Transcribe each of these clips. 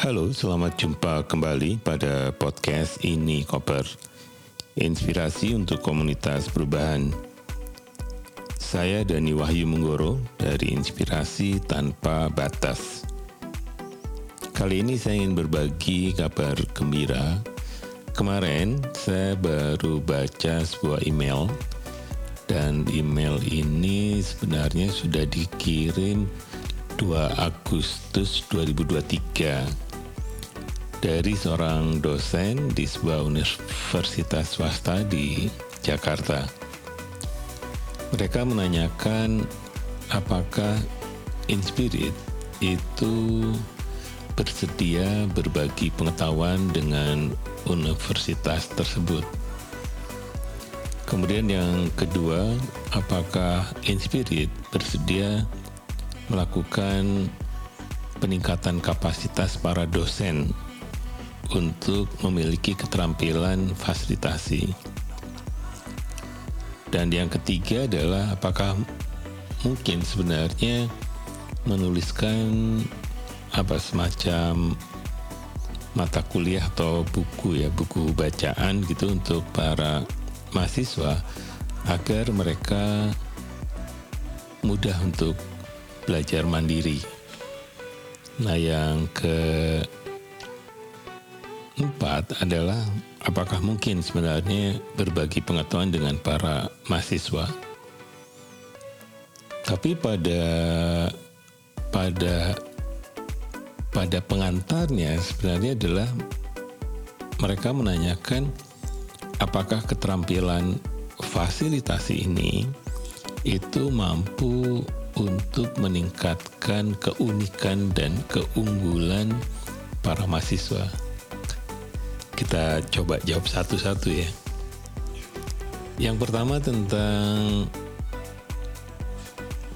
Halo, selamat jumpa kembali pada podcast ini Koper. Inspirasi untuk komunitas perubahan. Saya Dani Wahyu Menggoro dari Inspirasi Tanpa Batas. Kali ini saya ingin berbagi kabar gembira. Kemarin saya baru baca sebuah email dan email ini sebenarnya sudah dikirim 2 Agustus 2023 dari seorang dosen di sebuah universitas swasta di Jakarta. Mereka menanyakan apakah Inspirit itu bersedia berbagi pengetahuan dengan universitas tersebut. Kemudian yang kedua, apakah Inspirit bersedia melakukan peningkatan kapasitas para dosen untuk memiliki keterampilan fasilitasi. Dan yang ketiga adalah apakah mungkin sebenarnya menuliskan apa semacam mata kuliah atau buku ya buku bacaan gitu untuk para mahasiswa agar mereka mudah untuk belajar mandiri. Nah, yang keempat adalah apakah mungkin sebenarnya berbagi pengetahuan dengan para mahasiswa. Tapi pada pada pada pengantarnya sebenarnya adalah mereka menanyakan apakah keterampilan fasilitasi ini itu mampu untuk meningkatkan keunikan dan keunggulan para mahasiswa? Kita coba jawab satu-satu ya. Yang pertama tentang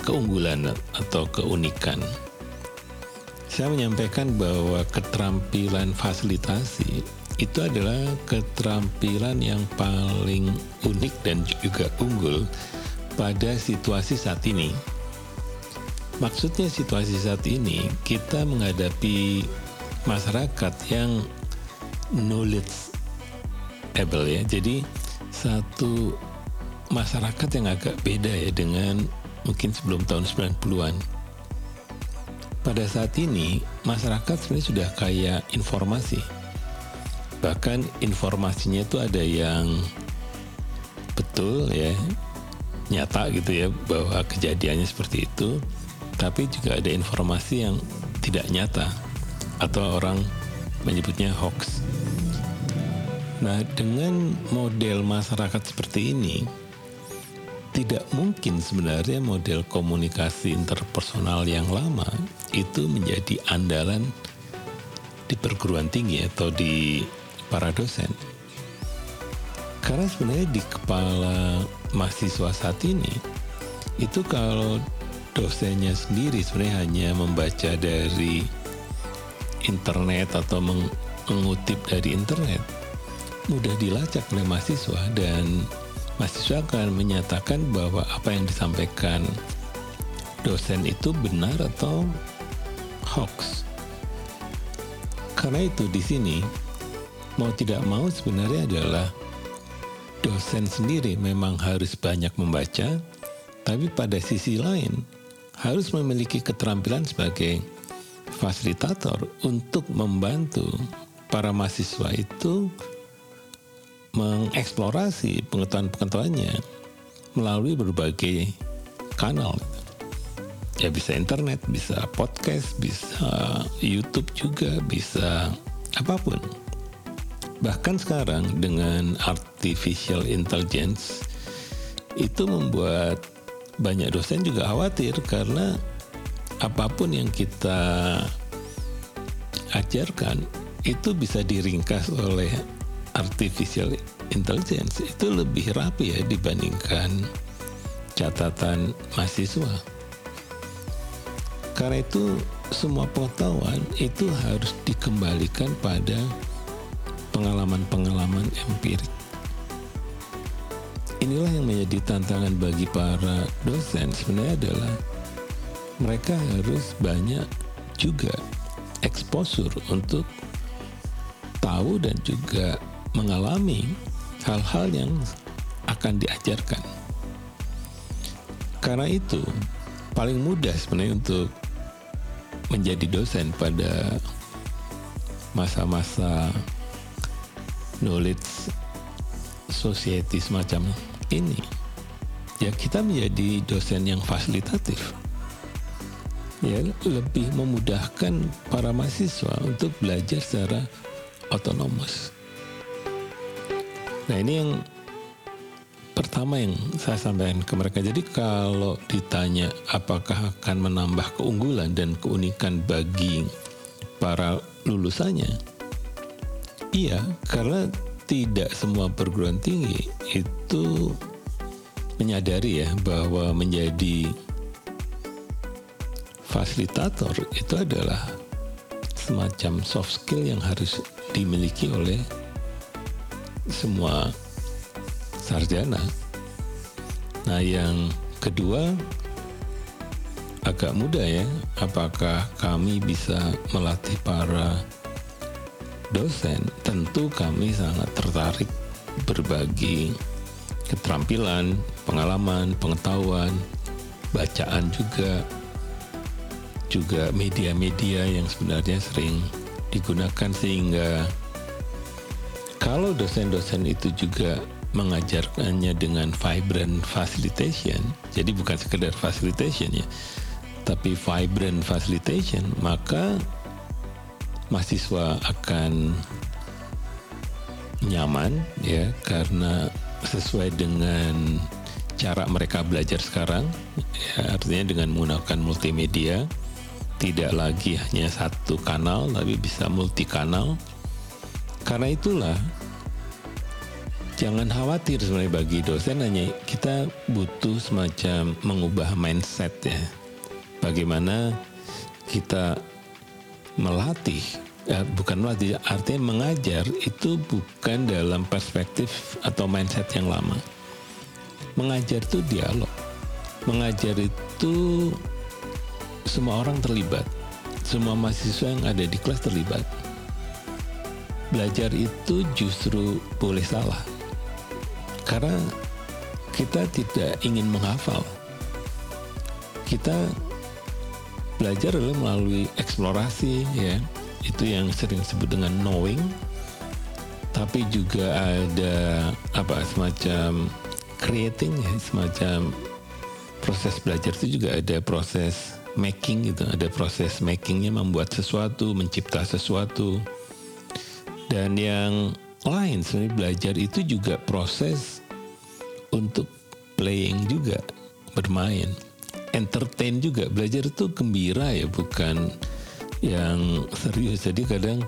keunggulan atau keunikan. Saya menyampaikan bahwa keterampilan fasilitasi itu adalah keterampilan yang paling unik dan juga unggul pada situasi saat ini Maksudnya situasi saat ini kita menghadapi masyarakat yang knowledge able ya. Jadi satu masyarakat yang agak beda ya dengan mungkin sebelum tahun 90-an. Pada saat ini masyarakat sebenarnya sudah kaya informasi. Bahkan informasinya itu ada yang betul ya, nyata gitu ya bahwa kejadiannya seperti itu tapi juga ada informasi yang tidak nyata atau orang menyebutnya hoax. Nah, dengan model masyarakat seperti ini, tidak mungkin sebenarnya model komunikasi interpersonal yang lama itu menjadi andalan di perguruan tinggi atau di para dosen. Karena sebenarnya di kepala mahasiswa saat ini, itu kalau dosennya sendiri sebenarnya hanya membaca dari internet atau mengutip dari internet mudah dilacak oleh mahasiswa dan mahasiswa akan menyatakan bahwa apa yang disampaikan dosen itu benar atau hoax. Karena itu di sini mau tidak mau sebenarnya adalah dosen sendiri memang harus banyak membaca, tapi pada sisi lain harus memiliki keterampilan sebagai fasilitator untuk membantu para mahasiswa itu mengeksplorasi pengetahuan-pengetahuannya melalui berbagai kanal. Ya bisa internet, bisa podcast, bisa YouTube juga, bisa apa pun. Bahkan sekarang dengan artificial intelligence itu membuat banyak dosen juga khawatir karena apa pun yang kita ajarkan itu bisa diringkas oleh artificial intelligence itu lebih rapi ya dibandingkan catatan mahasiswa. Karena itu semua pengetahuan itu harus dikembalikan pada pengalaman-pengalaman empirik inilah yang menjadi tantangan bagi para dosen sebenarnya adalah mereka harus banyak juga exposure untuk tahu dan juga mengalami hal-hal yang akan diajarkan. Karena itu, paling mudah sebenarnya untuk menjadi dosen pada masa-masa knowledge society semacam ini ya kita menjadi dosen yang fasilitatif ya lebih memudahkan para mahasiswa untuk belajar secara otonomus nah ini yang pertama yang saya sampaikan ke mereka. Jadi kalau ditanya apakah akan menambah keunggulan dan keunikan bagi para lulusannya iya karena tidak semua perguruan tinggi itu menyadari ya bahwa menjadi fasilitator itu adalah semacam soft skill yang harus dimiliki oleh semua sarjana. Nah, yang kedua agak mudah ya, apakah kami bisa melatih para dosen? Tentu kami sangat tertarik berbagi keterampilan, pengalaman, pengetahuan, bacaan juga, juga media-media yang sebenarnya sering digunakan sehingga kalau dosen-dosen itu juga mengajarkannya dengan vibrant facilitation, jadi bukan sekedar facilitation ya, tapi vibrant facilitation, maka mahasiswa akan nyaman ya karena sesuai dengan cara mereka belajar sekarang, ya, artinya dengan menggunakan multimedia, tidak lagi hanya satu kanal, tapi bisa multi kanal. Karena itulah, jangan khawatir sebenarnya bagi dosen hanya kita butuh semacam mengubah mindset ya. Bagaimana kita melatih ya, bukan melatih, artinya mengajar itu bukan dalam perspektif atau mindset yang lama. Mengajar itu dialog. Mengajar itu semua orang terlibat. Semua mahasiswa yang ada di kelas terlibat. Belajar itu justru boleh salah. Karena kita tidak ingin menghafal. Kita belajar adalah melalui eksplorasi ya itu yang sering disebut dengan knowing tapi juga ada apa semacam creating ya semacam proses belajar itu juga ada proses making gitu. Ada proses makingnya membuat sesuatu mencipta sesuatu. Dan yang lain sebenarnya belajar itu juga proses untuk playing juga bermain. Entertain juga belajar itu gembira ya bukan yang serius. Jadi kadang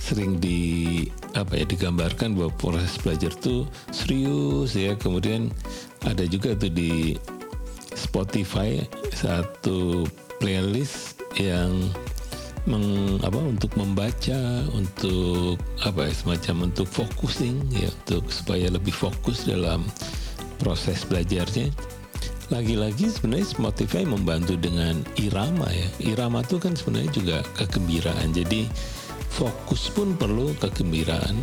sering di apa ya digambarkan bahwa proses belajar tuh serius ya. Kemudian ada juga tuh di Spotify satu playlist yang meng, apa untuk membaca untuk apa ya semacam untuk focusing ya untuk supaya lebih fokus dalam proses belajarnya lagi-lagi sebenarnya Spotify membantu dengan irama ya. Irama itu kan sebenarnya juga kegembiraan. Jadi fokus pun perlu kegembiraan.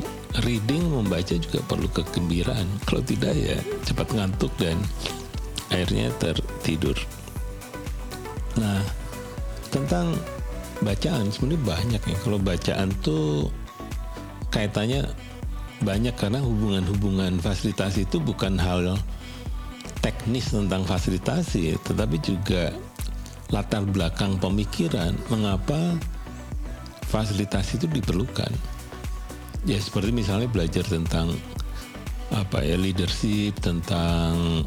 Reading membaca juga perlu kegembiraan. Kalau tidak ya cepat ngantuk dan akhirnya tertidur. Nah, tentang bacaan sebenarnya banyak ya. Kalau bacaan tuh kaitannya banyak karena hubungan-hubungan fasilitasi itu bukan hal teknis tentang fasilitasi, tetapi juga latar belakang pemikiran mengapa fasilitasi itu diperlukan. Ya seperti misalnya belajar tentang apa ya leadership, tentang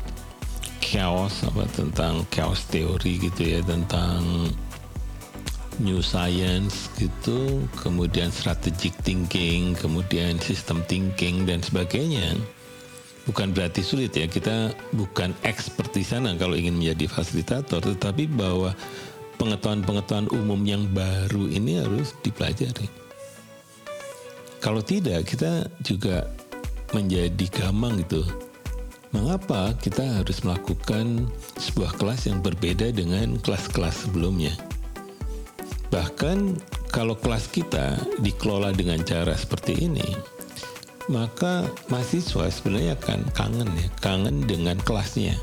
chaos apa tentang chaos teori gitu ya, tentang new science gitu, kemudian strategic thinking, kemudian system thinking dan sebagainya. Bukan berarti sulit ya kita bukan expert di sana kalau ingin menjadi fasilitator tetapi bahwa pengetahuan-pengetahuan umum yang baru ini harus dipelajari. Kalau tidak kita juga menjadi gamang gitu mengapa kita harus melakukan sebuah kelas yang berbeda dengan kelas-kelas sebelumnya Bahkan kalau kelas kita dikelola dengan cara seperti ini, maka mahasiswa sebenarnya akan kangen ya, kangen dengan kelasnya.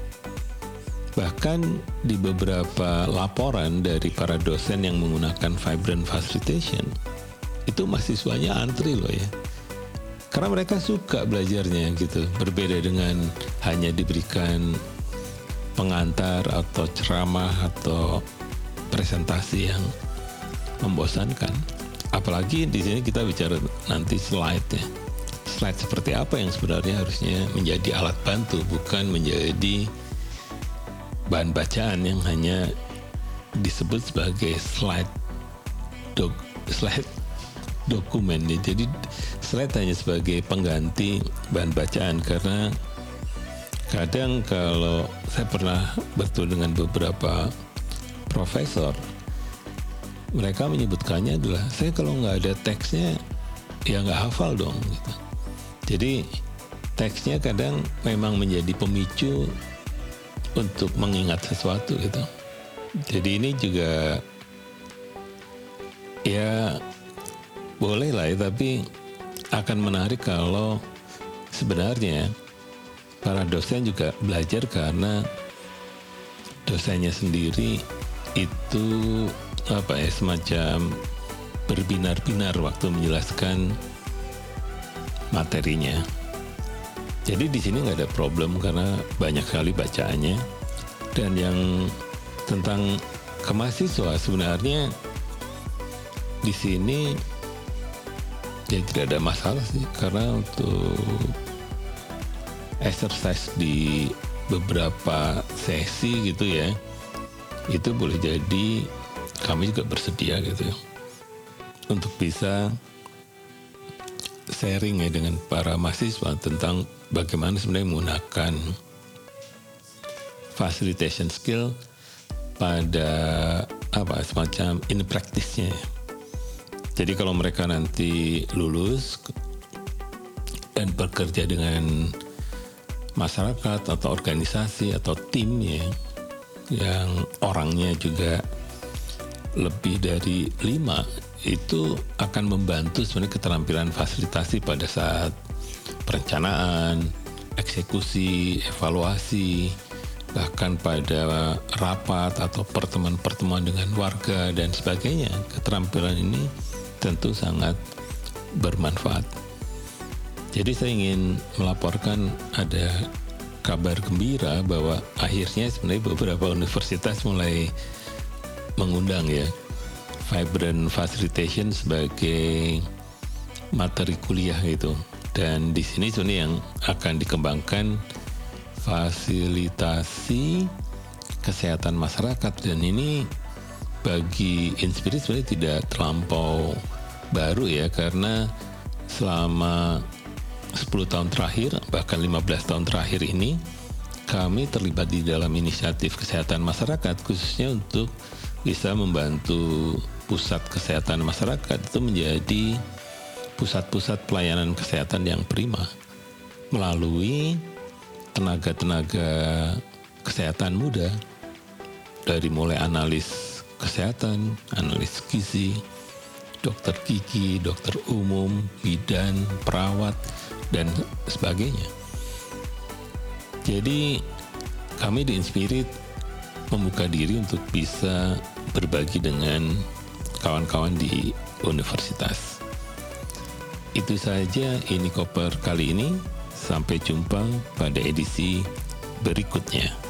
Bahkan di beberapa laporan dari para dosen yang menggunakan Vibrant Facilitation, itu mahasiswanya antri loh ya. Karena mereka suka belajarnya gitu, berbeda dengan hanya diberikan pengantar atau ceramah atau presentasi yang membosankan. Apalagi di sini kita bicara nanti slide ya. Slide seperti apa yang sebenarnya harusnya menjadi alat bantu, bukan menjadi bahan bacaan yang hanya disebut sebagai slide dok slide dokumen ya. Jadi slide hanya sebagai pengganti bahan bacaan karena kadang kalau saya pernah bertemu dengan beberapa profesor mereka menyebutkannya adalah saya kalau nggak ada teksnya ya nggak hafal dong gitu. Jadi teksnya kadang memang menjadi pemicu untuk mengingat sesuatu gitu. Jadi ini juga ya boleh lah ya, tapi akan menarik kalau sebenarnya para dosen juga belajar karena dosennya sendiri itu apa ya semacam berbinar-binar waktu menjelaskan materinya. Jadi di sini nggak ada problem karena banyak sekali bacaannya dan yang tentang kemahasiswa sebenarnya di sini ya tidak ada masalah sih karena untuk exercise di beberapa sesi gitu ya itu boleh jadi kami juga bersedia gitu ya untuk bisa sharing ya dengan para mahasiswa tentang bagaimana sebenarnya menggunakan facilitation skill pada apa semacam in practice-nya. Jadi kalau mereka nanti lulus dan bekerja dengan masyarakat atau organisasi atau tim ya yang orangnya juga lebih dari lima itu akan membantu sebenarnya keterampilan fasilitasi pada saat perencanaan, eksekusi, evaluasi, bahkan pada rapat atau pertemuan-pertemuan dengan warga dan sebagainya. Keterampilan ini tentu sangat bermanfaat. Jadi saya ingin melaporkan ada kabar gembira bahwa akhirnya sebenarnya beberapa universitas mulai mengundang ya Vibrant Facilitation sebagai materi kuliah gitu. Dan di sini sebenarnya yang akan dikembangkan fasilitasi kesehatan masyarakat dan ini bagi Inspirit sebenarnya tidak terlampau baru ya karena selama 10 tahun terakhir bahkan 15 tahun terakhir ini kami terlibat di dalam inisiatif kesehatan masyarakat khususnya untuk bisa membantu pusat kesehatan masyarakat itu menjadi pusat-pusat pelayanan kesehatan yang prima. Melalui tenaga-tenaga kesehatan muda dari mulai analis kesehatan, analis gizi, dokter gigi, dokter umum, bidan, perawat, dan sebagainya. Jadi kami di Inspirit membuka diri untuk bisa berbagi dengan kawan-kawan di universitas. Itu saja ini koper kali ini. Sampai jumpa pada edisi berikutnya.